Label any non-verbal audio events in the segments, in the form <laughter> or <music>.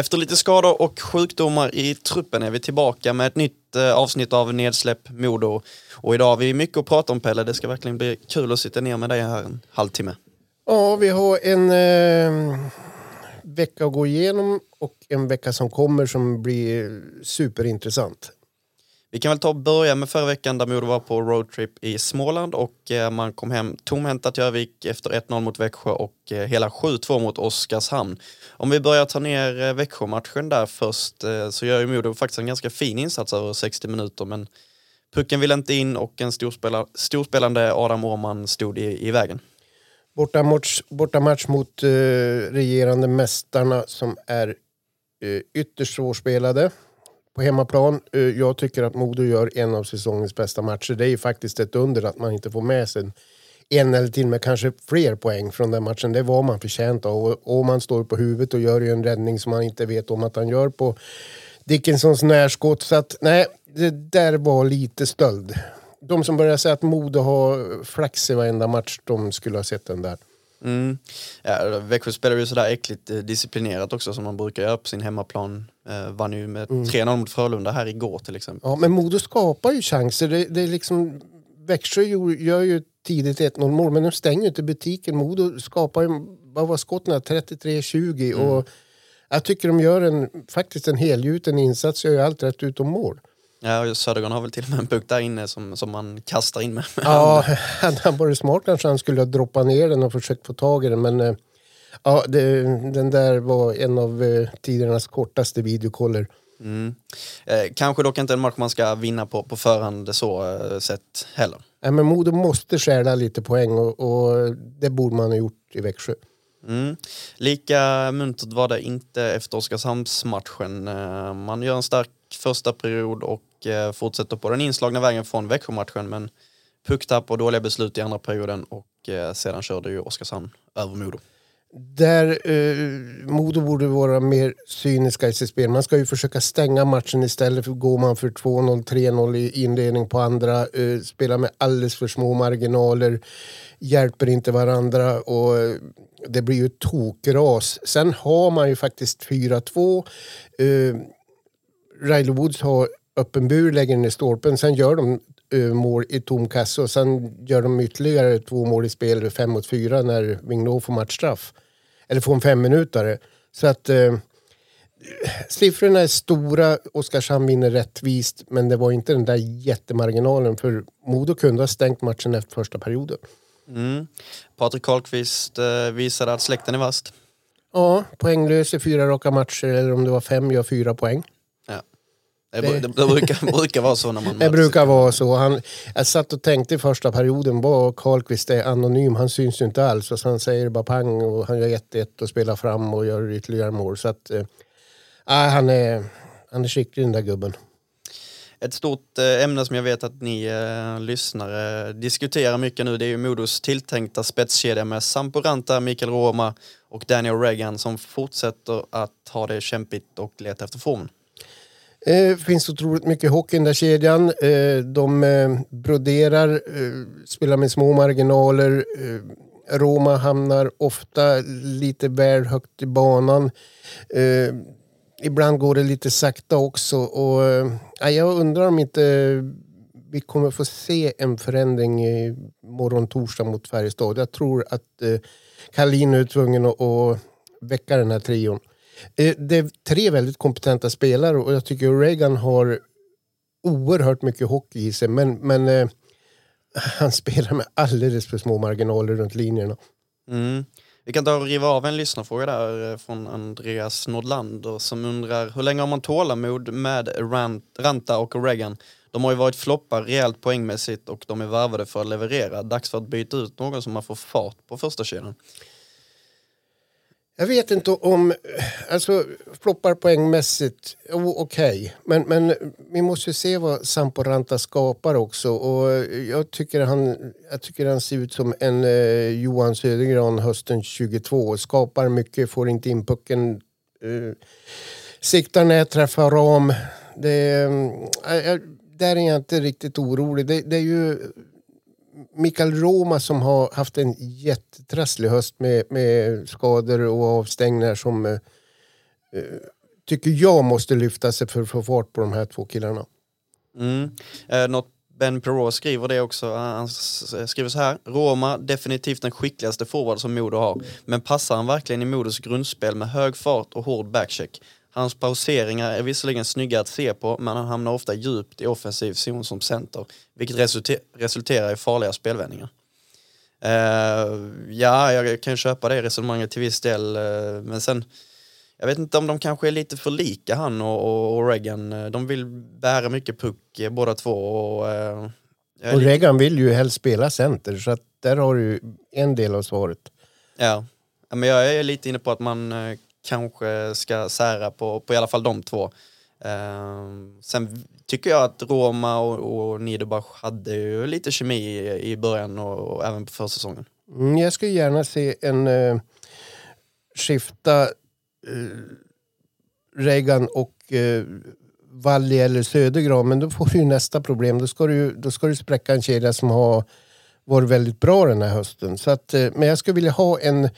Efter lite skador och sjukdomar i truppen är vi tillbaka med ett nytt eh, avsnitt av Nedsläpp Modo. Och idag har vi mycket att prata om Pelle, det ska verkligen bli kul att sitta ner med dig här en halvtimme. Ja, vi har en eh, vecka att gå igenom och en vecka som kommer som blir superintressant. Vi kan väl ta och börja med förra veckan där Modo var på roadtrip i Småland och eh, man kom hem tomhänta till Övik efter 1-0 mot Växjö och eh, hela 7-2 mot Oskarshamn. Om vi börjar ta ner eh, Växjö-matchen där först eh, så gör ju Modo faktiskt en ganska fin insats över 60 minuter men pucken vill inte in och en storspelare, storspelande Adam Åhman stod i, i vägen. Bortamatch, bortamatch mot eh, regerande mästarna som är eh, ytterst svårspelade på hemmaplan. Eh, jag tycker att Modo gör en av säsongens bästa matcher. Det är ju faktiskt ett under att man inte får med sig en eller till och med kanske fler poäng från den matchen. Det var man förtjänt av. Och, och man står på huvudet och gör ju en räddning som man inte vet om att han gör på Dickinsons närskott. Så att nej, det där var lite stöld. De som börjar säga att Modo har flax i varenda match, de skulle ha sett den där. Mm. Ja, Växjö spelar ju sådär äckligt eh, disciplinerat också som man brukar göra på sin hemmaplan. Eh, vann ju med 3-0 mot Frölunda här igår till exempel. Ja, men Modo skapar ju chanser. Det, det är liksom, Växjö gör ju tidigt 1-0 mål, men de stänger ju inte butiken. Modo skapar ju, vad var skotten? 33-20 och jag tycker de gör en, faktiskt en helgjuten insats, gör ju allt rätt utom mål. Ja, och Södergran har väl till och med en puck där inne som, som man kastar in med. Ja, <laughs> hade han varit smart kanske han skulle ha droppat ner den och försökt få tag i den, men eh, ja, det, den där var en av eh, tidernas kortaste videokoller. Mm. Eh, kanske dock inte en match man ska vinna på, på förhand så eh, sett heller. Nej, men Modo måste stjäla lite poäng och, och det borde man ha gjort i Växjö. Mm. Lika muntert var det inte efter Oskarshamnsmatchen. Eh, man gör en stark första period och eh, fortsätter på den inslagna vägen från Växjö-matchen men pucktapp och dåliga beslut i andra perioden och eh, sedan körde ju Oskarshamn över Modo. Där eh, Modo borde vara mer cyniska i sitt spel. Man ska ju försöka stänga matchen istället för går man för 2-0, 3-0 i inledning på andra. Eh, spelar med alldeles för små marginaler. Hjälper inte varandra och eh, det blir ju tokras. Sen har man ju faktiskt 4-2. Eh, Riley Woods har öppen bur, lägger den i stolpen. Sen gör de mål i tom kasse och sen gör de ytterligare två mål i spel, fem mot fyra, när Vignot får matchstraff. Eller får en femminutare. Så att eh, siffrorna är stora, Oskarshamn vinner rättvist, men det var inte den där jättemarginalen för Modo kunde ha stängt matchen efter första perioden. Mm. Patrik Karlqvist eh, visade att släkten är vast. Ja, poänglös i fyra raka matcher, eller om det var fem, gör fyra poäng. Det, det, det brukar, brukar vara så när man <laughs> Det brukar vara så. Han, jag satt och tänkte i första perioden, vad Karlqvist är anonym, han syns ju inte alls. Och han säger bara pang och han gör 1-1 och spelar fram och gör ytterligare mål. Så att, ah, han, är, han är skicklig den där gubben. Ett stort eh, ämne som jag vet att ni eh, lyssnare diskuterar mycket nu det är ju Modos tilltänkta spetskedja med Sampo Ranta, Mikael Roma och Daniel Reagan som fortsätter att ha det kämpigt och leta efter formen. Det eh, finns otroligt mycket hockey i den där kedjan. Eh, de eh, broderar, eh, spelar med små marginaler. Eh, Roma hamnar ofta lite väl högt i banan. Eh, ibland går det lite sakta också. Och, jag undrar om inte vi kommer få se en förändring i morgon torsdag mot Färjestad. Jag tror att eh, Kalin är tvungen att, att väcka den här trion. Eh, det är tre väldigt kompetenta spelare och jag tycker Reagan har oerhört mycket hockey i sig men, men eh, han <laughs> spelar med alldeles för små marginaler runt linjerna. Mm. Vi kan ta och riva av en lyssnarfråga där eh, från Andreas Nordlander som undrar hur länge har man tålamod med Rant, Ranta och Reagan? De har ju varit floppar rejält poängmässigt och de är värvade för att leverera. Dags för att byta ut någon som man får fart på första kedjan. Jag vet inte om... Alltså, floppar poängmässigt, oh, okej. Okay. Men, men vi måste ju se vad Sampo Ranta skapar också. Och jag, tycker han, jag tycker han ser ut som en eh, Johan Södergran hösten 22. Skapar mycket, får inte in pucken. Eh, siktar jag träffar ram. Det, eh, där är jag inte riktigt orolig. Det, det är ju Mikael Roma som har haft en jättetrasslig höst med, med skador och avstängningar som eh, eh, tycker jag måste lyfta sig för att få fart på de här två killarna. Mm. Eh, något Ben Perrault skriver det också. Han skriver så här. Roma, definitivt den skickligaste forward som Modo har. Men passar han verkligen i Modos grundspel med hög fart och hård backcheck? Hans pauseringar är visserligen snygga att se på, men han hamnar ofta djupt i offensiv zon som center, vilket resulter resulterar i farliga spelvändningar. Uh, ja, jag kan köpa det resonemanget till viss del, uh, men sen jag vet inte om de kanske är lite för lika han och, och, och Reagan. De vill bära mycket puck eh, båda två. Och, uh, och. Reagan vill ju helst spela center, så att där har du en del av svaret. Ja, men jag är lite inne på att man kanske ska sära på, på i alla fall de två. Uh, sen tycker jag att Roma och, och Niederbach hade ju lite kemi i, i början och, och även på försäsongen. Mm, jag skulle gärna se en uh, skifta eh, uh, Reagan och uh, Valli eller Södergran, men då får du ju nästa problem. Då ska du, då ska du spräcka en kedja som har varit väldigt bra den här hösten. Så att, men jag skulle vilja ha en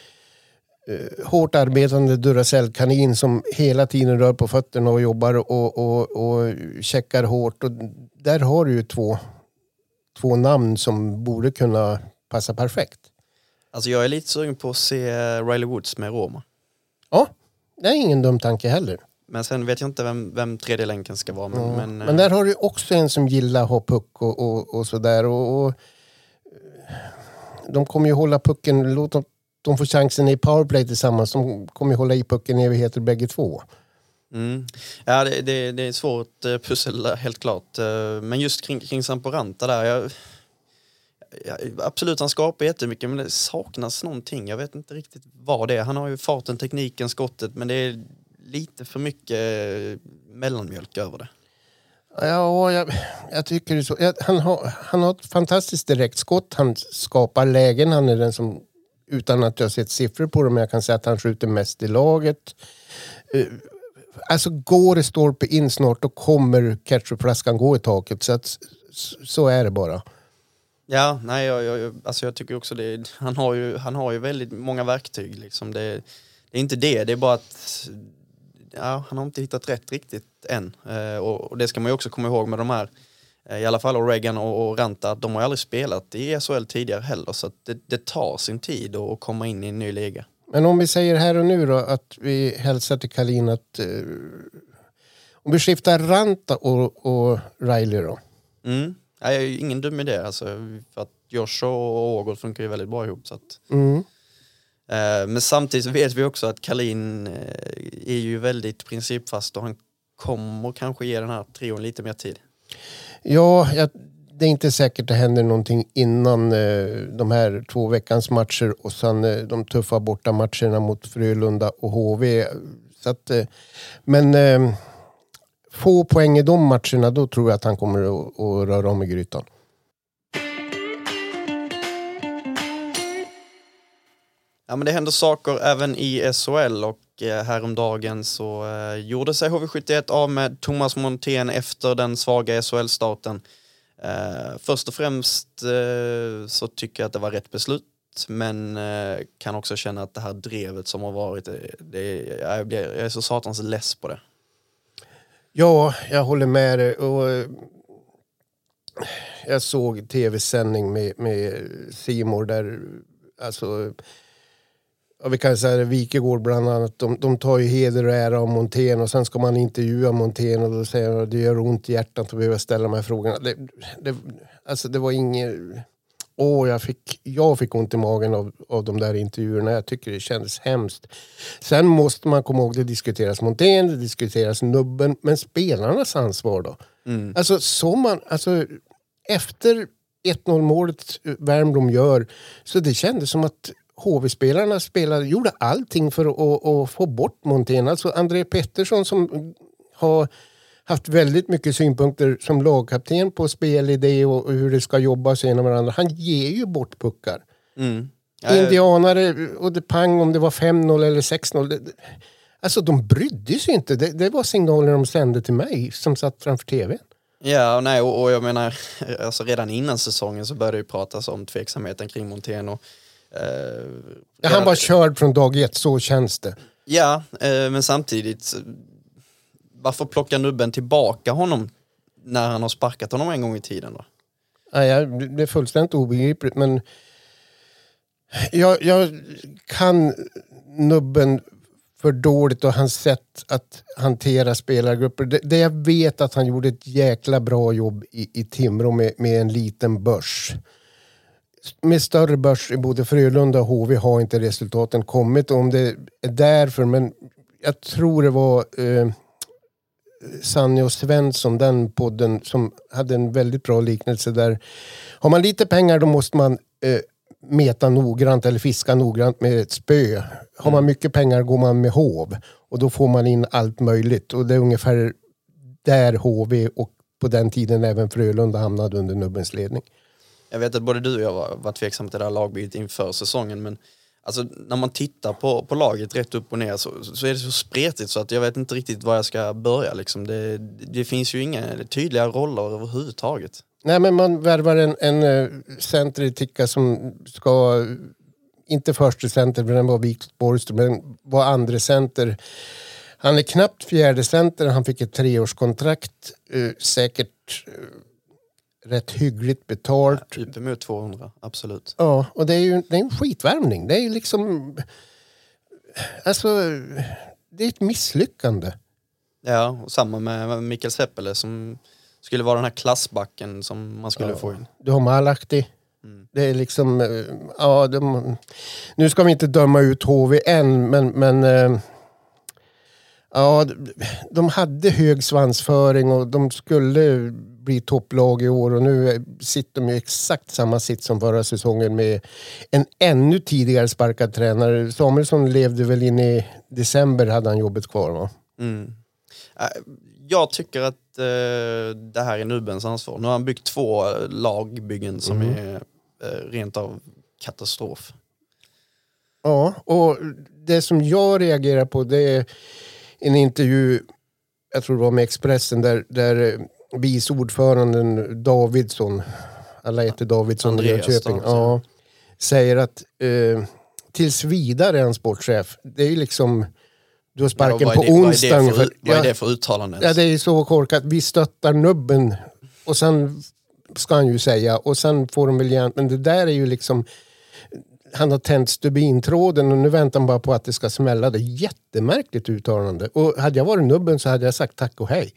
eh, hårt arbetande Duracell-kanin som hela tiden rör på fötterna och jobbar och, och, och checkar hårt. Och där har du ju två, två namn som borde kunna passa perfekt. Alltså jag är lite sugen på att se Riley Woods med Roma. Ja, det är ingen dum tanke heller. Men sen vet jag inte vem, vem tredje länken ska vara. Men, mm. men, men, där har du också en som gillar att ha puck och, och, och sådär. Och, och, de kommer ju hålla pucken, låt dem de får chansen i powerplay tillsammans. De kommer ju hålla i pucken i evigheter bägge två. Mm. Ja, det, det, det är svårt eh, pussel helt klart. Eh, men just kring, kring Samporanta där. Jag, jag, absolut, han skapar jättemycket men det saknas någonting. Jag vet inte riktigt vad det är. Han har ju farten, tekniken, skottet men det är lite för mycket eh, mellanmjölk över det. Ja, jag, jag tycker det så. Han har, han har ett fantastiskt direktskott. Han skapar lägen. Han är den som utan att jag sett siffror på det, men jag kan säga att han skjuter mest i laget. Eh, alltså går det stolpe in snart då kommer ketchupflaskan gå i taket. Så, att, så är det bara. Ja, nej, jag, jag, alltså jag tycker också det. Han har ju, han har ju väldigt många verktyg. Liksom. Det, det är inte det, det är bara att ja, han har inte hittat rätt riktigt än. Eh, och, och, det ska man ju också komma ihåg med de här Eh, i alla fall Reagan och, och Ranta, de har aldrig spelat i SHL tidigare heller så det, det, tar sin tid att komma in i en ny liga. Men om vi säger här och nu då att vi hälsar till Kalin att eh, om vi skiftar Ranta och, och Riley då? Mm. Nej, ingen dum idé alltså, för att Josh och Ågård funkar ju väldigt bra ihop. Så att, mm. eh, men samtidigt vet vi också att Kalin eh, är ju väldigt principfast och han kommer kanske ge den här trion lite mer tid. Ja, jag, det är inte säkert det händer någonting innan eh, de här två veckans matcher och sen eh, de tuffa bortamatcherna mot Frölunda och HV. Så att, eh, men eh, få poäng i de matcherna, då tror jag att han kommer att, att röra om i grytan. Ja, men det händer saker även i SHL och och eh, häromdagen så eh, gjorde sig HV71 av med Thomas Montén efter den svaga SHL-starten. Eh, först och främst så tycker jag att det var rätt beslut men kan också känna att det här drevet som har varit, det, jag, blir, jag är så satans less på det. Ja, jag håller med dig. Och, jag såg tv-sändning med, med Simor där alltså ja, vi kan säga Wikegård bland annat, de, de tar ju heder och ära av Montén och sen ska man intervjua Montén och då säger han att det gör ont i hjärtat att behöva ställa de här frågorna. Det, det, alltså det var inget... Åh, jag fick, jag fick ont i magen av, av de där intervjuerna. Jag tycker det kändes hemskt. Sen måste man komma ihåg, det diskuteras Montén, det diskuteras nubben, men spelarnas ansvar då? Mm. Alltså, så man, alltså, efter 1-0 målet Värmblom gör, så det kändes som att HV-spelarna spelade, gjorde allting för att, att få bort Montén. Alltså André Pettersson som har haft väldigt mycket synpunkter som lagkapten på spelidé och hur det ska jobbas genom varandra. Han ger ju bort puckar. Mm. Indianare och det pang om det var 5-0 eller 6-0. Alltså de brydde sig inte. Det, det, var signaler de sände till mig som satt framför tvn. Ja, nej, och, och, jag menar, <laughs> alltså redan innan säsongen så började det pratas om tveksamheten kring Montén. Och, ja, han var körd från dag ett, så känns det. Ja, eh, men samtidigt, varför plockar nubben tillbaka honom när han har sparkat honom en gång i tiden då? Ja, det är fullständigt obegripligt men jag, jag kan nubben för dåligt och hans sätt att hantera spelargrupper. Det, det, jag vet att han gjorde ett jäkla bra jobb i, i Timrå med, med en liten börs. Med större börs i både Frölunda och HV har inte resultaten kommit. Om det är därför, men jag tror det var eh, Sanne och Svensson, den podden, som hade en väldigt bra liknelse där. Har man lite pengar då måste man eh, meta noggrant eller fiska noggrant med ett spö. Har man mycket pengar går man med hov och då får man in allt möjligt. Och det är ungefär där HV och på den tiden även Frölunda hamnade under nubbens ledning. Jag vet att både du och jag var, var tveksamma till det här lagbygget inför säsongen men Alltså när man tittar på, på laget rätt upp och ner så, så är det så spretigt så att jag vet inte riktigt var jag ska börja. Liksom. Det, det finns ju inga tydliga roller överhuvudtaget. Nej men man värvar en, en eh, center i Ticka som ska, inte första center för den var Viktor Borgström, men var andra center. Han är knappt fjärde center, han fick ett treårskontrakt. Eh, säkert eh, rätt hyggligt betalt. Ja, uppemot 200, absolut. Ja, och det är ju det är en skitvärmning. Det är ju liksom... Alltså, det är ett misslyckande. Ja, och samma med Mikael Seppele som skulle vara den här klassbacken som man skulle ja. få in. Du har Malakti. Mm. Det är liksom, eh, ja, de, nu ska vi inte döma ut HV än, men, men eh, ja, de hade hög svansföring och de skulle bli topplag i år och nu sitter de i exakt samma sitt som förra säsongen med en ännu tidigare sparkad tränare. Samuelsson levde väl in i december hade han jobbet kvar va? Mm. Äh, jag tycker att uh, det här är Nubens ansvar. Nu har han byggt två lagbyggen som mm. är uh, rent av katastrof. Ja, och det som jag reagerar på det är en intervju, jag tror det var med Expressen, där, där vice ordföranden Davidsson, alla heter Davidsson i Jönköping, ja, säger att eh, tills vidare är han sportchef. Det är ju liksom, du har sparken ja, på onsdagen. Vad, vad är det för uttalande? Ja, det är så korkat. Vi stöttar nubben. Och sen ska han ju säga. Och sen får de väl igen, men det där är ju liksom han har tänt stubintråden och nu väntar han bara på att det ska smälla. Det är jättemärkligt uttalande. Och hade jag varit nubben så hade jag sagt tack och hej.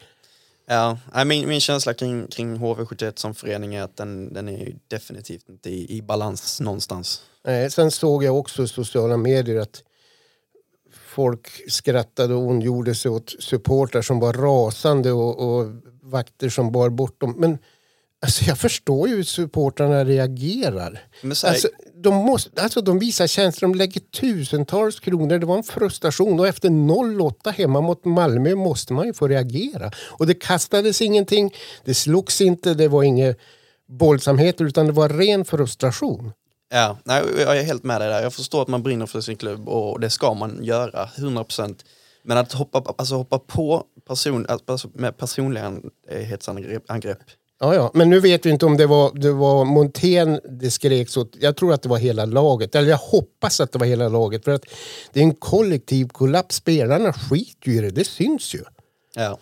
Ja, min, min känsla kring, kring HV71 som förening är att den, den är definitivt inte i, i balans någonstans. Nej, sen såg jag också i sociala medier att folk skrattade och ondgjorde sig åt supportrar som var rasande och, och vakter som bar bort dem. Men Alltså jag förstår ju hur supportrarna reagerar. Här... Alltså, de, måste, alltså de visar känslor, de lägger tusentals kronor. Det var en frustration och efter 0-8 hemma mot Malmö måste man ju få reagera. Och det kastades ingenting, det slogs inte, det var inga bollsamheter utan det var ren frustration. Ja, nej, jag är helt med dig där. Jag förstår att man brinner för sin klubb och det ska man göra, 100%. Men att hoppa, alltså hoppa på person, alltså med personlighetsangrepp Ja, ja, men nu vet vi inte om det var, det var Montén det skreks åt. Jag tror att det var hela laget. Eller jag hoppas att det var hela laget. För att det är en kollektiv kollaps. Spelarna skiter ju i det. Det syns ju. Ja.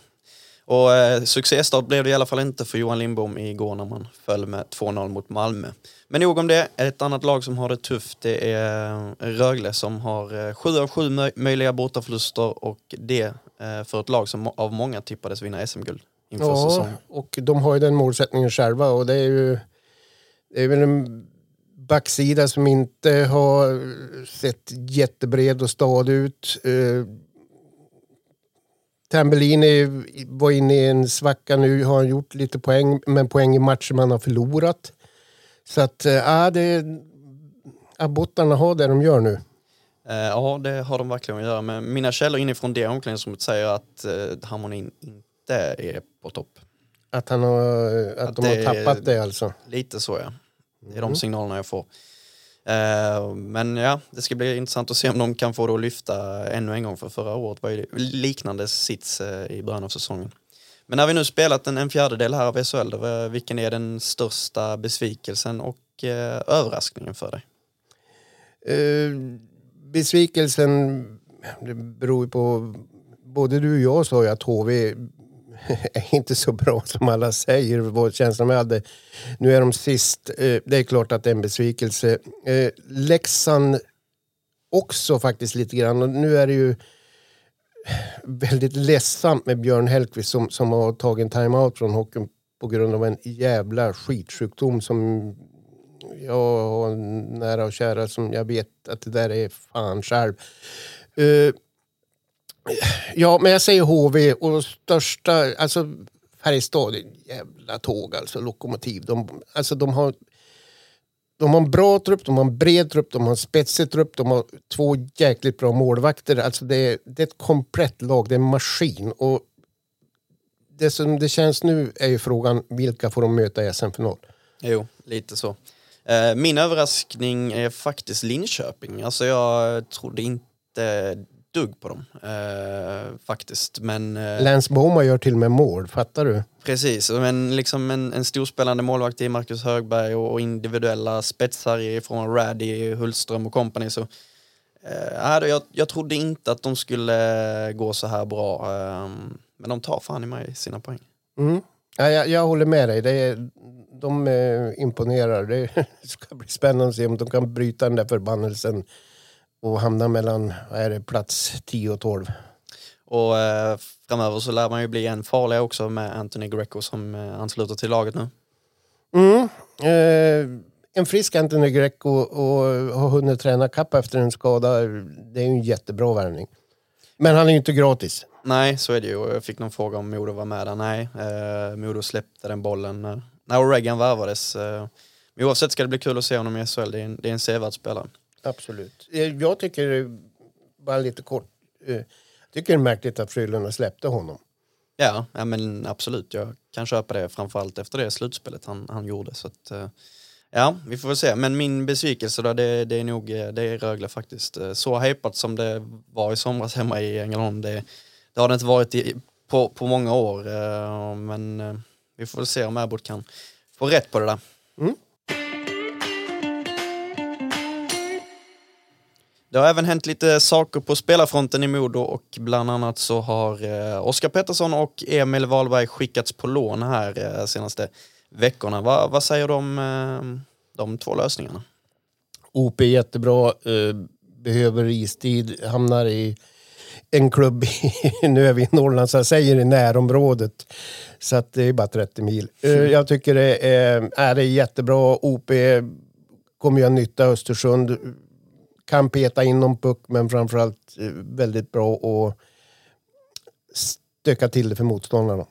Och eh, succéstart blev det i alla fall inte för Johan Lindbom igår när man föll med 2-0 mot Malmö. Men nog om det. Ett annat lag som har det tufft det är eh, Rögle som har eh, 7 av 7 möjliga bortaförluster och det eh, för ett lag som av många tippades vinna SM-guld inför ja, säsongen. och de har ju den målsättningen själva och det är ju det är väl en backsida som inte har sett jättebred och stadig ut. Uh, Tambellini var inne i en svacka nu, har han gjort lite poäng, men poäng i matcher man har förlorat. Så att, eh, ja, det, abbottarna ha det de gör nu? Eh, ja, det har de verkligen att göra med. Mina källor inifrån det omklädningsrummet säger att eh, harmonin inte är på topp. Att, han har, att, Att de har det- tappat det alltså? Lite så ja. Det är Mm. de signalerna jag får. Eh, men ja, det ska bli intressant att se om de kan få det att lyfta ännu en gång för förra året var ju liknande sits eh, i början av säsongen. Men när vi nu spelat en, en fjärdedel här av SHL, då, eh, vilken är den största besvikelsen och överraskningen för dig? Besvikelsen, det beror ju på... Både du och jag sa ju att HV <laughs> är inte så bra som alla säger, Vår känslan med hade. Nu är de sist, eh, det är klart att det är en besvikelse. Eh, Leksand också faktiskt lite grann. Och nu är det ju <sighs> väldigt ledsamt med Björn Hellkvist som, som har tagit en timeout från hockeyn på grund av en jävla skitsjukdom som jag har nära och kära som jag vet att det där är fan själv. Eh, Ja, men jag säger HV och största, alltså Färjestad, jävla tåg alltså, lokomotiv. De, alltså de har de har en bra trupp, de har en bred trupp, de har en spetsig trupp, de har två jäkligt bra målvakter. Alltså det, är, det är ett komplett lag, det är en maskin. Och det som det känns nu är ju frågan, vilka får de möta i SM-final? Jo, lite så. Eh, min överraskning är faktiskt Linköping. Alltså jag trodde inte dugg på dem eh, faktiskt. Men eh, Lance Boma gör till och med mål, fattar du? precis, men liksom en, en storspelande målvakt i Marcus Högberg och, och individuella spetsar av Raddy, Hultström och company så eh, jag, jag trodde inte att de skulle gå så här bra. Eh, men de tar fan i mig sina poäng. Mm. Ja, jag, jag håller med dig. Det är, de eh, imponerar. Det <laughs> ska bli spännande att se om de kan bryta den där förbannelsen och hamna mellan är det, plats 10 och 12. Och eh, framöver så lär man ju bli en farlig också med Anthony Greco som eh, ansluter till laget nu. Mm. Eh, en frisk Anthony Greco och har hunnit träna kapp efter en skada. Det är ju en jättebra värvning. Men han är ju inte gratis. Nej, så är det ju. Jag fick någon fråga om Modo var med där. Nej, eh, Modo släppte den bollen när, när Reagan värvades. Eh, men oavsett ska det bli kul att se honom i SHL. Det är en, det är en sevärd spelare. Absolut. Eh, Jag tycker, bara lite kort, eh, jag tycker det är märkligt att Frölunda släppte honom. Ja, ja, men absolut. Jag kan köpa det framförallt efter det slutspelet han, han gjorde. Så att, eh, ja, vi får väl se. Men min besvikelse då, det, det är nog det är Rögle faktiskt. Så hypat som det var i somras hemma i Ängelholm, det, det har det inte varit i, på, på många år. Men vi får väl se om Abbott kan få rätt på det där. Mm. Det har även hänt lite saker på spelarfronten i Modo och bland annat så har eh, Oskar Pettersson och Emil Wahlberg skickats på lån här eh, senaste veckorna. Va, vad säger du om eh, de två lösningarna? OP är jättebra, eh, behöver istid, hamnar i en klubb, i, <laughs> nu är vi i Norrland så jag säger i närområdet. Så att det är bara 30 mil. Eh, jag tycker det är, är det jättebra. OP kommer göra nytta Östersund. Kan peta in någon puck men framförallt eh, väldigt bra att stöka till det för motståndarna.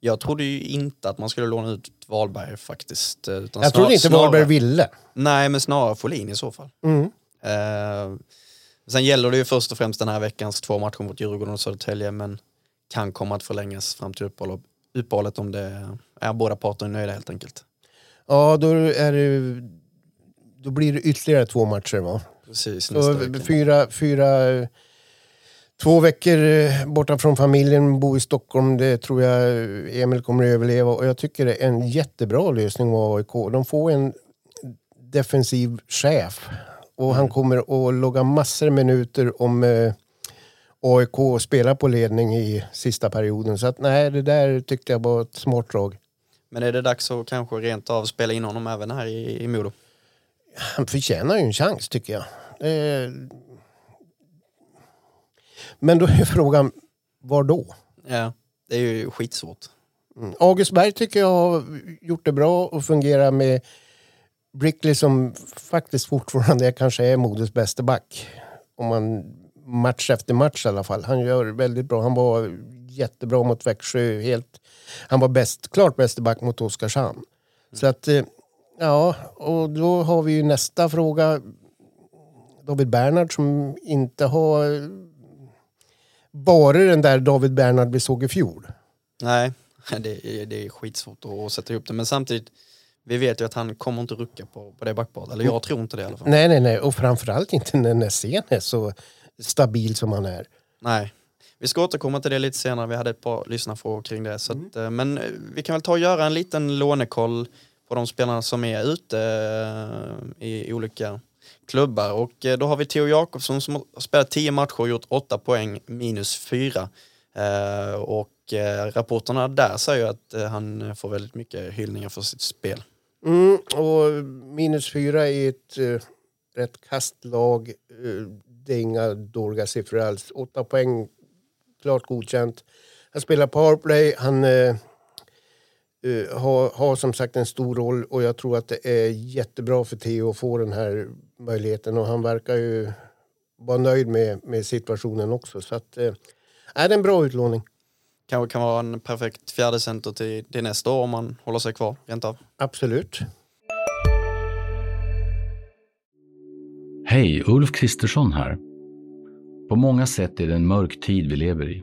Jag trodde ju inte att man skulle låna ut Wahlberg faktiskt. eh, Jag snar- trodde inte snarare- Wahlberg ville. Nej, men snarare Folin i så fall. Mm. Eh, sen gäller det ju först och främst den här veckans två matcher mot Djurgården och Södertälje men kan komma att förlängas fram till uppehåll- uppehållet om det är båda parter nöjda helt enkelt. Ja, då, är det, då blir det ytterligare två matcher va? Precis, nästa vecka. fyra, fyra, två veckor eh, borta från familjen, bo i Stockholm, det tror jag Emil kommer att överleva. Och jag tycker det är en jättebra lösning av AIK. De får en defensiv chef. Och han kommer att logga massor minuter om eh, AIK spelar på ledning i sista perioden. Så att nej, det där tyckte jag var ett smart drag. Men är det dags att kanske rent av spela in honom även här i, i Modo? Han förtjänar ju en chans tycker jag. Men då är <laughs> frågan, var då? Ja, det är ju skitsvårt. Mm. August Berg tycker jag har gjort det bra och fungerar med Brickley som faktiskt fortfarande kanske är Modos bästa back. Om man match efter match i alla fall. Han gör väldigt bra. Han var jättebra mot Växjö. Helt, han var bäst, klart bästa back mot Oskarshamn. Så att, eh, ja, och då har vi ju nästa fråga. David Bernhard som inte har varit den där David Bernhard vi såg i fjol. Nej, <laughs> det är, det är skitsvårt att sätta ihop det. Men samtidigt, vi vet ju att han kommer inte rucka på, på det backparet. Eller jag tror inte det i alla fall. Nej, nej, nej. Och framförallt inte när Nässén är så stabil som han är. Nej. Vi ska återkomma till det lite senare. Vi hade ett par lyssnarfrågor kring det. Så att, eh, Men eh, vi kan väl ta och göra en liten lånekoll på de spelarna som är ute eh, i olika klubbar. Och eh, då har vi Theo Jakobsson som har spelat 10 matcher och gjort 8 poäng minus 4. Eh, och rapporterna där säger att han får väldigt mycket hyllningar för sitt spel. Mm, och minus 4 i ett uh, rätt kastlag. Uh, det är inga dåliga siffror alls. 8 poäng, klart godkänt. Han spelar powerplay. Han uh, har, har som sagt en stor roll och jag tror att det är jättebra för Theo att få den här möjligheten och han verkar ju vara nöjd med, med situationen också. Så att, uh, är det en bra utlåning. Kanske kan vara en perfekt fjärde center till, till nästa år om man håller sig kvar rent av. Absolut. Hej, Ulf Kristersson här. På många sätt är det en mörk tid vi lever i.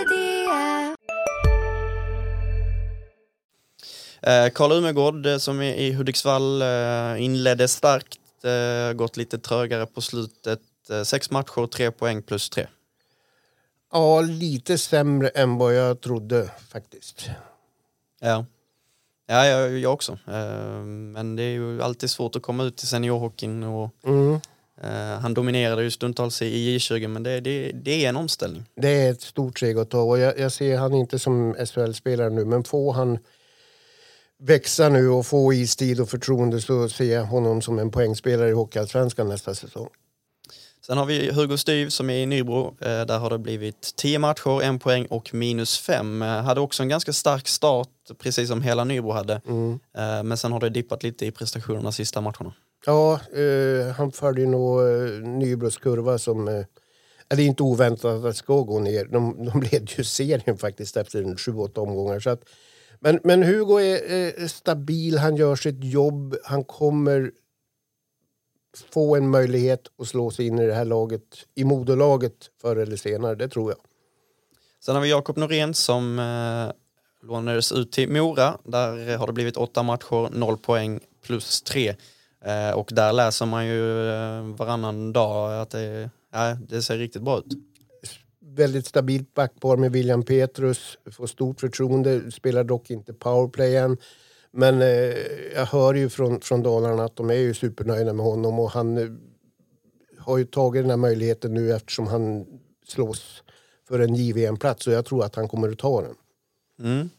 Karl Umegård eh, som i Hudiksvall eh, inledde starkt, eh, gått lite trögare på slutet. Eh, sex matcher, tre poäng plus tre. Ja, lite sämre än vad jag trodde faktiskt. Ja, ja jag, jag också. Eh, men det är ju alltid svårt att komma ut i seniorhockeyn. Och, Mm. eh, han dominerade ju stundtals i J20 men det, det, det är en omställning. Det är ett stort steg att ta och jag, jag ser han inte som SHL-spelare nu men får han växa nu och få istid och förtroende så ser jag honom som en poängspelare i Hockeyallsvenskan nästa säsong. Sen har vi Hugo Styv som är i Nybro. Eh, där har det blivit 10 matcher, en poäng och minus fem. Eh, hade också en ganska stark start, precis som hela Nybro hade. Mm. Eh, men sen har det dippat lite i prestationerna sista matcherna. Ja, eh, han följer nog Nybros kurva som... Eh, det är inte oväntat att det ska gå ner. De, de led ju serien faktiskt efter en sju, åtta omgångar. Så att, men, men Hugo är är stabil, han gör sitt jobb. Han kommer få en möjlighet att slå sig in i det här laget, i moderlaget förr eller senare, det tror jag. Sen har vi Jakob Norén som eh, lånades ut till Mora. Där har det blivit åtta matcher, noll poäng plus tre. Eh, och där läser man ju eh, varannan dag att det, eh, det ser riktigt bra ut. Väldigt stabilt backpar med William Petrus, får stort förtroende, spelar dock inte powerplay än. Men eh, jag hör ju från, från Dalarna att de är ju supernöjda med honom och han eh, har ju tagit den här möjligheten nu eftersom han slåss för en JVM-plats och jag tror att han kommer att ta den. Mm.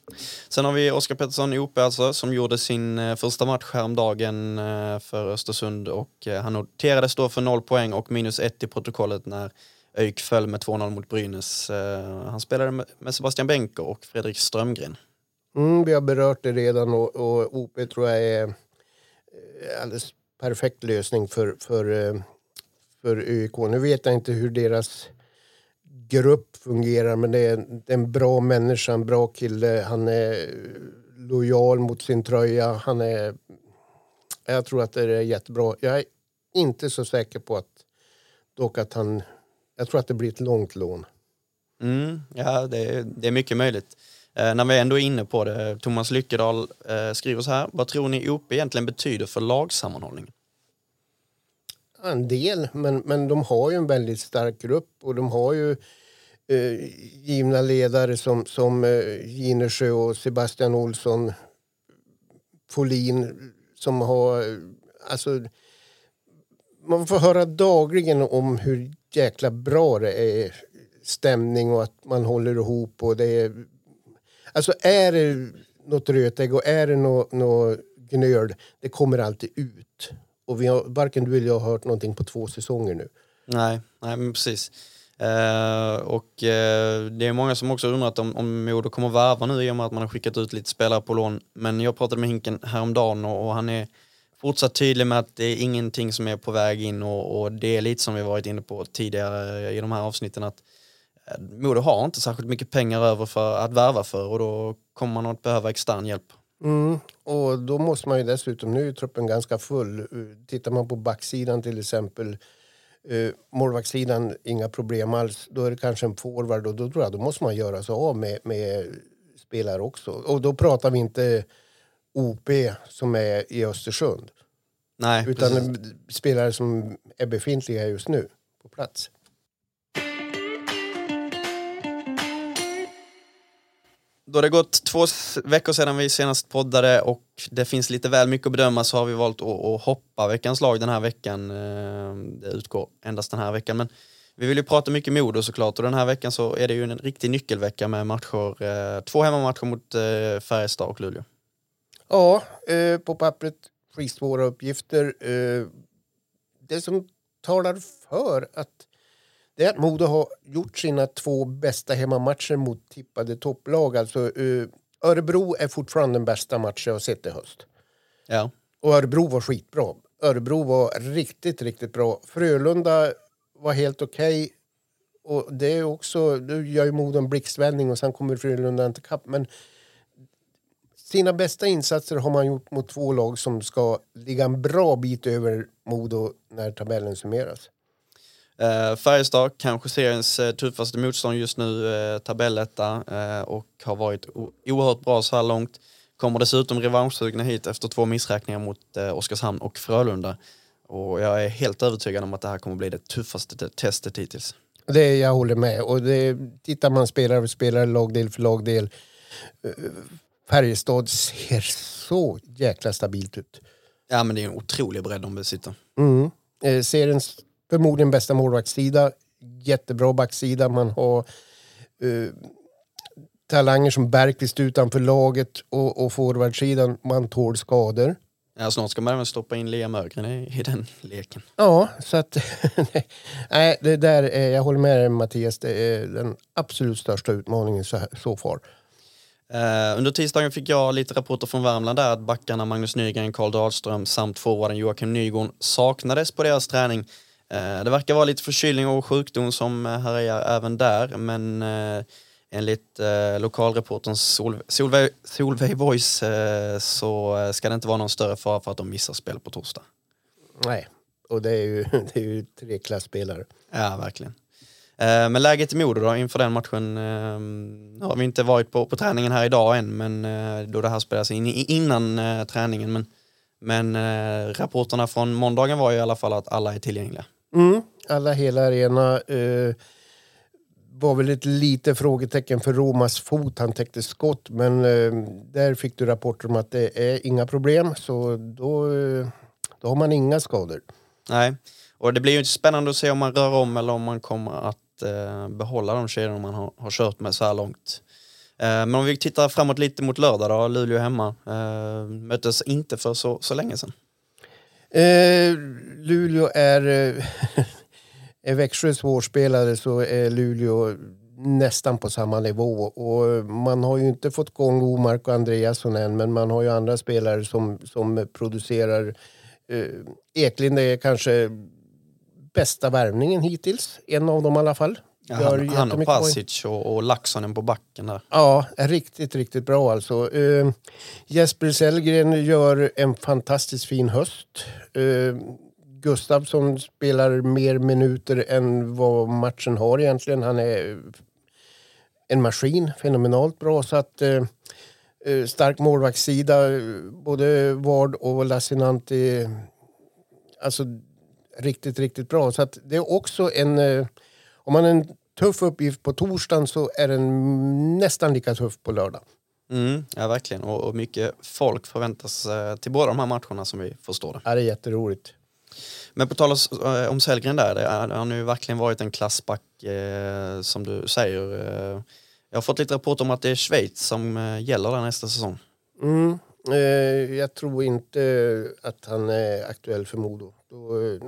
Sen har vi Oskar Pettersson i OP alltså, som gjorde sin eh, första match häromdagen eh, för Östersund och eh, han noterades då för noll poäng och minus ett i protokollet när ÖIK föll med 2-0 mot Brynäs. Eh, han spelade med, Sebastian Benker och Fredrik Strömgren. Mm, vi har berört det redan och, och OP tror jag är eh, alldeles perfekt lösning för, för, eh, för ÖIK. Nu vet jag inte hur deras grupp fungerar men det är, det är en bra människa, en bra kille. Han är lojal mot sin tröja. Han är, jag tror att det är jättebra. Jag är inte så säker på att dock att han... Jag tror att det blir ett långt lån. Mm, ja, det, är- det är mycket möjligt. Eh, när vi ändå är inne på det, Thomas Lyckedal eh, skriver så här. Vad tror ni OP egentligen betyder för lagsammanhållning? En del, men, men de har ju en väldigt stark grupp och de har ju eh, givna ledare som, som eh, Ginesjö och Sebastian Olsson, Folin som har... eh, Alltså, man får höra dagligen om hur jäkla bra det är stämning och att man håller ihop. Och det är, alltså är det något rötägg och är det något, något gnöl, det kommer alltid ut. Och vi har, varken du eller jag har hört någonting på två säsonger nu. Nej, nej men precis. Uh, och uh, det är många som också undrat om, om Modo kommer värva nu i och med att man har skickat ut lite spelare på lån. Men jag pratade med Hinken häromdagen och, och han är fortsatt tydlig med att det är ingenting som är på väg in och, och det är lite som vi varit inne på tidigare i de här avsnitten att eh, Modo har inte särskilt mycket pengar över för att värva för och då kommer man att behöva extern hjälp. Mm. Och då måste man ju dessutom, nu är truppen ganska full. Tittar man på backsidan till exempel Uh, målvaktssidan, inga problem alls. Då är det kanske en forward och då tror jag då måste man göra sig av med, med spelare också. Och då pratar vi inte OP som är i Östersund. Nej, utan precis. spelare som är befintliga just nu på plats. Då det gått två veckor sedan vi senast poddade och det finns lite väl mycket att bedöma så har vi valt att, hoppa veckans lag den här veckan. Eh, det utgår endast den här veckan men vi vill ju prata mycket Modo såklart och den här veckan så är det ju en riktig nyckelvecka med matcher, eh, två hemmamatcher mot eh, Färjestad och Luleå. Ja, på pappret skitsvåra uppgifter. Det som talar för att det är att Modo har gjort sina två bästa hemmamatcher mot tippade topplag. Alltså, uh, Örebro är fortfarande den bästa matchen jag har sett i höst. Ja. Och Örebro var skitbra. Örebro var riktigt, riktigt bra. Frölunda var helt okej. Okay. Och det är också, nu gör ju Modo en blixtvändning och sen kommer Frölunda inte kapp. Men sina bästa insatser har man gjort mot två lag som ska ligga en bra bit över Modo när tabellen summeras. Uh, Färjestad, kanske seriens uh, tuffaste motstånd just nu, uh, tabelletta uh, och har varit oerhört bra så här långt. Kommer dessutom revanschsugna hit efter två missräkningar mot uh, Oskarshamn och Frölunda. Och jag är helt övertygad om att det här kommer bli det tuffaste testet hittills. Det jag håller med. Och det, tittar man spelare för spelare, lagdel för lagdel. Färjestad ser så jäkla stabilt ut. Ja men det är en otrolig bredd de besitter. Mm. Eh, seriens förmodligen bästa målvaktssida. Jättebra backsida. Man har uh, talanger som Bergqvist utanför laget och, och forwardsidan. Man tål skador. Ja, snart ska man även stoppa in Liam Ögren i, i den leken. Ja, så att... <laughs> nej, det där är, jag håller med dig Mattias. Det är den absolut största utmaningen så, så far. Uh, under tisdagen fick jag lite rapporter från Värmland där att backarna Magnus Nygren, Karl Dahlström samt forwarden Joakim Nygård saknades på deras träning. Eh, det verkar vara lite förkylning och sjukdom som eh, härjar även där men eh, enligt lokalreporterns Solveig, Solveig Voice så ska det inte vara någon större fara för att de missar spel på torsdag. Nej, och det är ju, <laughs> det är ju tre klasspelare. Ja, verkligen. Men läget i Modo då inför den matchen Nu har vi inte varit på, på träningen här idag än men då det här spelas in innan träningen men, men rapporterna från måndagen var ju i alla fall att alla är tillgängliga. Mm, alla hela arena. Eh, var väl ett litet frågetecken för Romas fot. Han täckte skott, men eh, där fick du rapporter om att det är inga problem. Så då, eh, då har man inga skador. Nej, och det blir ju spännande att se om man rör om eller om man kommer att eh, behålla de kedjorna man har, har kört med så här långt. Eh, men om vi tittar framåt lite mot lördag då, Luleå hemma. Eh, möttes inte för så, så länge sedan. Eh, Luleå är... Eh, <laughs> är Växjö svårspelare så är Luleå nästan på samma nivå. Och man har ju inte fått igång Omark och Andreasson än men man har ju andra spelare som, som producerar. Eh, Eklind är kanske bästa värvningen hittills. En av dem i alla fall. Han, han och Pasic och, och Laxonen på backen där. Ja, riktigt, riktigt bra alltså. Uh, Jesper Sellgren gör en fantastiskt fin höst. Uh, Gustavsson spelar mer minuter än vad matchen har egentligen. Han är en maskin, fenomenalt bra. Så att, uh, stark målvaktssida, både Ward och Lassinanti. Alltså riktigt, riktigt bra. Så att det är också en om man har en tuff uppgift på torsdagen så är den nästan lika tuff på lördag. Mm, ja, verkligen. Och, och mycket folk förväntas eh, till båda de här matcherna som vi förstår det. Ja, det är jätteroligt. Men på tal eh, om Sellgren där, det har nu verkligen varit en klassback eh, som du säger. Eh, jag har fått lite rapport om att det är Schweiz som eh, gäller där nästa säsong. Mm, eh, jag tror inte att han är aktuell för Modo. Då,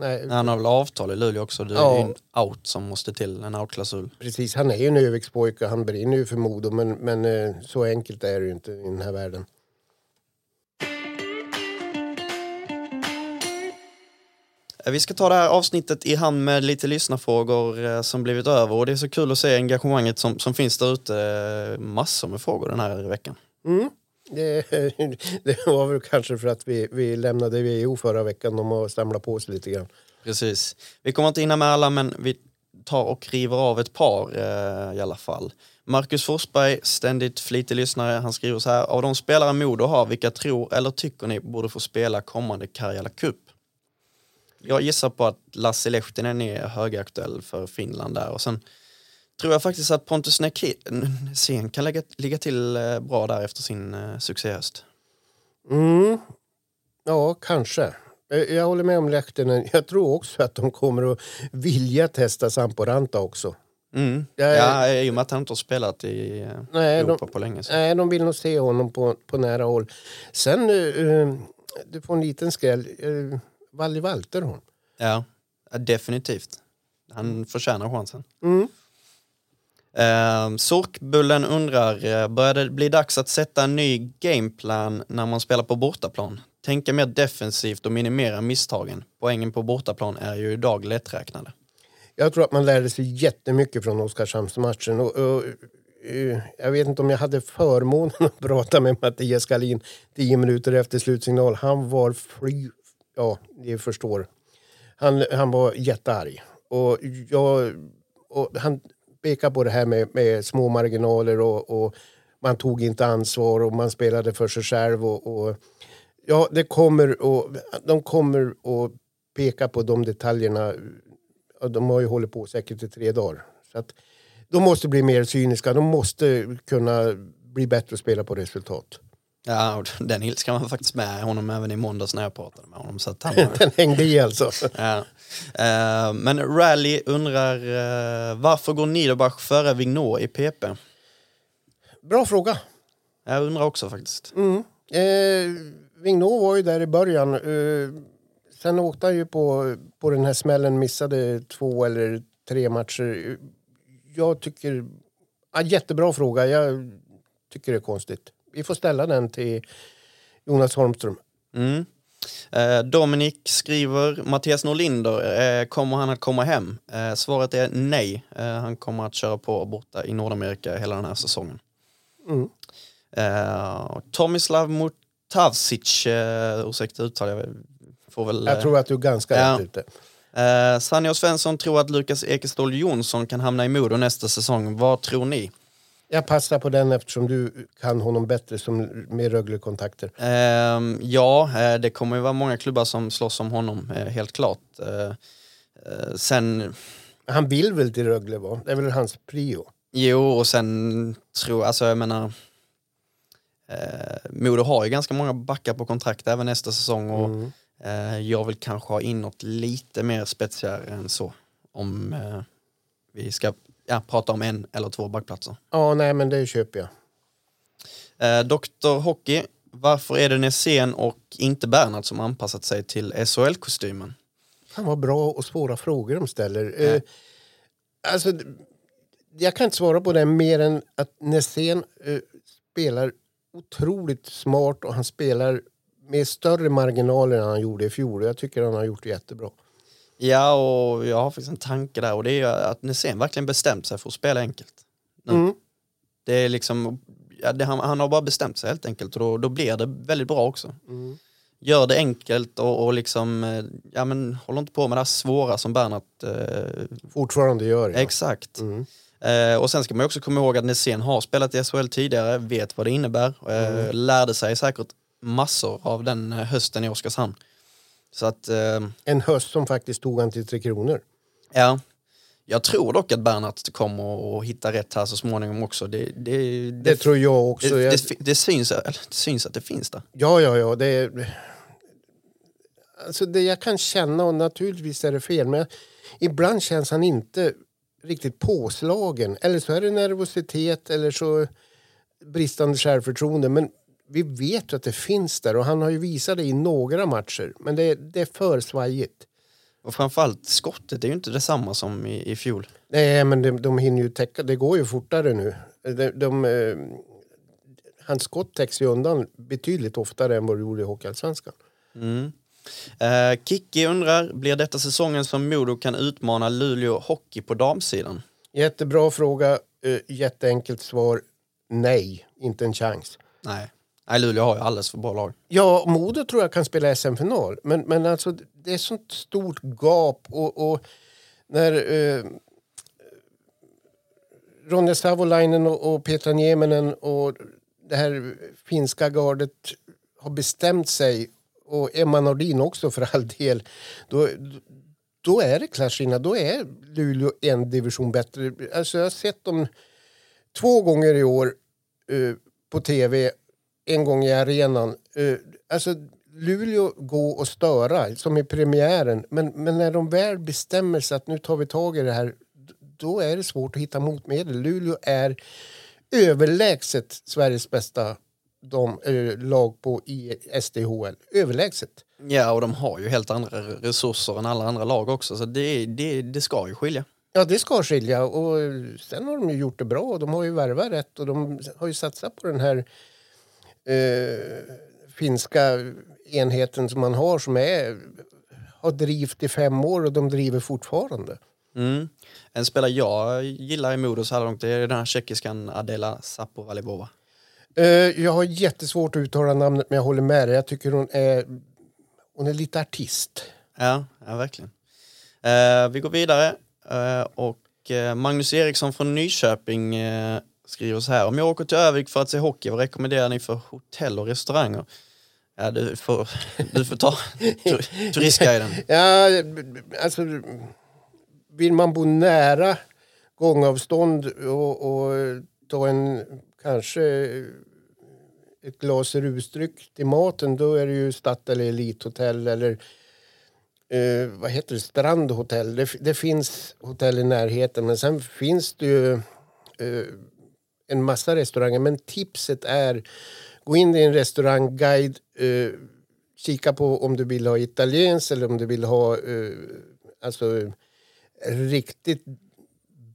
nej, Han har väl avtal i Luleå också. Det är Ja. ju en out som måste till, en outklausul. Precis, han är ju en Övikspojke, han brinner ju för Modo men, men eh, så enkelt är det ju inte i den här världen. Eh, Vi ska ta det här avsnittet i hand med lite lyssnarfrågor eh, som blivit över och det är så kul att se engagemanget som, som finns där ute. Eh, Massor med frågor den här veckan. Mm. Det, <laughs> det var väl kanske för att vi, vi lämnade WHO förra veckan, de har samlat på sig lite grann. Precis. Vi kommer inte hinna med alla men vi tar och river av ett par eh, i alla fall. Marcus Forsberg, ständigt flitig lyssnare, han skriver så här. Av de spelare Modo har, vilka tror eller tycker ni borde få spela kommande Karjala Cup? Jag gissar på att Lasse Lehtinen är högaktuell för Finland där och sen tror jag faktiskt att Pontus Nässén kan lägga, ligga till eh, bra där efter sin eh, succéhöst. Mm. Ja, kanske. Eh, Jag håller med om Lehtinen. Jag tror också att de kommer att vilja testa Samporanta också. Mm. Jag Ja, i och med att han inte har spelat i Nej, de, Europa på länge. Så. nej, de vill nog se honom på, på nära håll. Sen, eh, du får en liten skräll. Eh, Valli Valterholm. Ja, ja, definitivt. Han förtjänar chansen. Mm. Eh, Sorkbullen undrar, eh, börjar det bli dags att sätta en ny gameplan när man spelar på bortaplan? Tänka mer defensivt och minimera misstagen. Poängen på bortaplan är ju idag lätträknade. Jag tror att man lärde sig jättemycket från Oskarshamnsmatchen. Och, och, och, jag vet inte om jag hade förmånen att prata med Mattias Galin tio minuter efter slutsignal. Han var fly... Ja, ni förstår. Han, han var jättearg. Och, jag, och han pekar på det här med, med små marginaler och, och man tog inte ansvar och man spelade för sig själv. Och, och, ja, det kommer och, de kommer att peka på de detaljerna de har ju hållit på säkert i tre dagar. Så att de måste bli mer cyniska. De måste kunna bli bättre och spela på resultat. Ja, och <laughs> den ilskan var faktiskt med honom även i måndags när jag pratade med honom. Så att han, <laughs> Den hängde i alltså. <laughs> ja. Eh, men Rally undrar, eh, varför går Niederbach före Vignot i PP? Bra fråga. Jag undrar också faktiskt. Mm. Eh, Vignot var ju där i början. Eh, sen åkte han ju på, på den här smällen, missade två eller tre matcher. Jag tycker... Ja, jättebra fråga. Jag tycker det är konstigt. Vi får ställa den till Jonas Holmström. Mm. Eh, Dominik skriver, Mattias Norlinder, eh, kommer han att komma hem? Eh, svaret är nej. Han kommer att köra på borta i Nordamerika hela den här säsongen. Mm. Tomislav Mutavsic, eh, ursäkta uttal, jag får väl... Jag tror att du är ganska Ja. rätt ute. Eh, Sanja och Svensson tror att Lukas Ekeståhl Jonsson kan hamna i Modo nästa säsong. Vad tror ni? Jag passar på den eftersom du kan honom bättre som med Rögle-kontakter. Ehm, ja, eh, det kommer ju vara många klubbar som slåss om honom, eh, helt klart. Eh, eh, sen, Han vill väl till Rögle va? Det är väl hans prio. jo, och sen tror alltså jag menar, eh, Modo har ju ganska många backar på kontrakt även nästa säsong och Mm. eh, jag vill kanske ha in något lite mer spetsigare än så. Om eh, vi ska ja, prata om en eller två backplatser. Ja, nej men det köper jag. Eh, Dr Hockey, varför är det Nässén och inte Bernhard som anpassat sig till SHL-kostymen? Fan vad bra och svåra frågor de ställer. Ja. Eh, alltså, jag kan inte svara på det mer än att Nässén eh, spelar otroligt smart och han spelar med större marginaler än han gjorde i fjol. Jag tycker han har gjort det jättebra. Ja, och jag har faktiskt en tanke där och det är att Nässén verkligen bestämt sig för att spela enkelt. Mm. Mm. Det är liksom, ja, det, han, han har bara bestämt sig helt enkelt och då, då blir det väldigt bra också. Mm. Gör det enkelt och, och liksom, ja men håller inte på med det här svåra som Bernhardt eh, Fortfarande gör ja. Exakt. Mm. Eh, och sen ska man också komma ihåg att Nässén har spelat i SHL tidigare, vet vad det innebär, eh, lärde sig säkert massor av den eh, hösten i Oskarshamn. Så att, eh, En höst som faktiskt tog han till Tre Kronor. ja. Jag tror dock att Bernhardt kommer att hitta rätt här så småningom också. Det, det, det, Det tror jag också. det, det, syns, det syns att det finns där. Ja, ja, ja. Det, alltså det jag kan känna, och naturligtvis är det fel, men ibland känns han inte riktigt påslagen. Eller så är det nervositet eller så bristande självförtroende. Men vi vet ju att det finns där och han har ju visat det i några matcher. Men det, det är för svajigt. Och framförallt skottet är ju inte detsamma som i, i fjol. Nej, men de, de hinner ju täcka. Det går ju fortare nu. De, de, eh, hans skott täcks ju undan betydligt oftare än vad det gjorde i Hockeyallsvenskan. Mm. Eh, Kikki undrar, blir detta säsongen som Modo kan utmana Luleå Hockey på damsidan? Jättebra fråga. Eh, jätteenkelt svar. Nej, inte en chans. Nej. Nej, Luleå har ju alldeles för bra lag. Ja, Modo tror jag kan spela SM-final. Men, men alltså, det är sånt stort gap. Och, och när eh, Ronja Savolainen och, och Petra Nieminen och det här finska gardet har bestämt sig och Emma Nordin också för all del. Då, då är det klasskillnad. Då är Luleå en division bättre. Alltså jag har sett dem två gånger i år eh, på tv, en gång i arenan. Uh, alltså Luleå går och störa, som i premiären. Men, men när de väl bestämmer sig att nu tar vi tag i det här, då är det svårt att hitta motmedel. Luleå är överlägset Sveriges bästa de, äh, lag på i SDHL. Överlägset. Ja, och de har ju helt andra resurser än alla andra lag också, så det, det, det ska ju skilja. Ja, det ska skilja. Och sen har de ju gjort det bra. De har ju värvat rätt och de har ju satsat på den här eh, finska enheten som man har som är, har drivit i fem år och de driver fortfarande. Mm. En spelare jag gillar i Modo så här långt är den här tjeckiskan Adela Sapovalivova. Uh, jag har jättesvårt att uttala namnet men jag håller med dig. Jag tycker hon är, hon är lite artist. Ja, ja verkligen. Uh, vi går vidare och Magnus Eriksson från Nyköping skriver så här. Om jag åker till Övik för att se hockey, vad rekommenderar ni för hotell och restauranger? Ja, du får, du får ta tur, turistguiden. <laughs> ja, alltså vill man bo nära gångavstånd och, och ta en kanske ett glas rusdryck till maten då är det ju Stadt eller Elithotell eller eh, vad heter det, Strandhotell. Det, det, finns hotell i närheten men sen finns det ju eh, en massa restauranger. Men tipset är gå in i en restaurangguide eh, kika på om du vill ha italienskt eller om du vill ha eh, alltså riktigt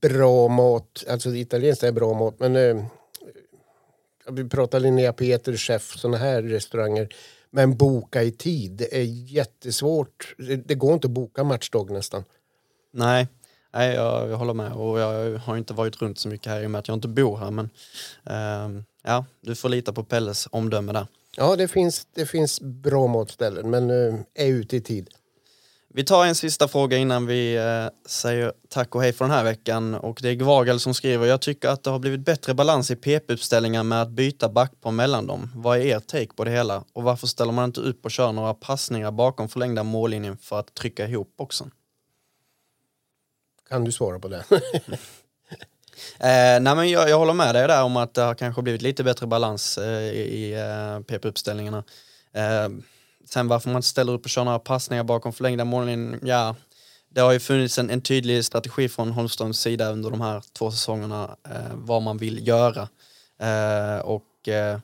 bra mat. Alltså italienskt är bra mat, men eh, vi pratar Linnea Peter, chef, såna här restauranger. Men boka i tid. Det är jättesvårt. Det, det går inte att boka matchdag nästan. Nej, Nej jag, jag håller med. Och jag har inte varit runt så mycket här i och med att jag inte bor här. Men eh, ja, du får lita på Pelles omdöme där. Ja, det finns, det finns bra matställen, men eh, är ute i tid. Vi tar en sista fråga innan vi eh, säger tack och hej för den här veckan. Och det är Gvagel som skriver, jag tycker att det har blivit bättre balans i PP-uppställningar med att byta backpar mellan dem. Vad är er take på det hela? Och varför ställer man inte upp och kör några passningar bakom förlängda mållinjen för att trycka ihop boxen? Kan du svara på det? <laughs> Eh, nej men jag, jag håller med dig där om att det har kanske blivit lite bättre balans eh, i eh, PP-uppställningarna. Eh, sen varför man inte ställer upp och kör några passningar bakom förlängda mållinjen, ja, det har ju funnits en, en tydlig strategi från Holmströms sida under de här två säsongerna eh, vad man vill göra. Eh, och eh,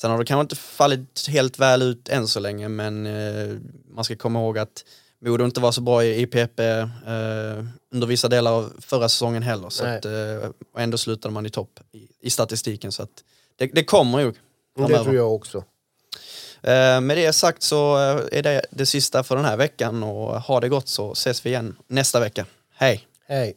sen har det kanske inte fallit helt väl ut än så länge men eh, man ska komma ihåg att Modo inte var så bra i, PP eh, under vissa delar av förra säsongen heller. Så att, eh, och ändå slutade man i topp i, i statistiken. Så att det, det kommer ju. Framöver. Det tror jag också. Eh, med det sagt så eh, är det det sista för den här veckan och ha det gott så ses vi igen nästa vecka. Hej! Hej!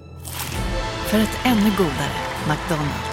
För ett ännu godare McDonalds.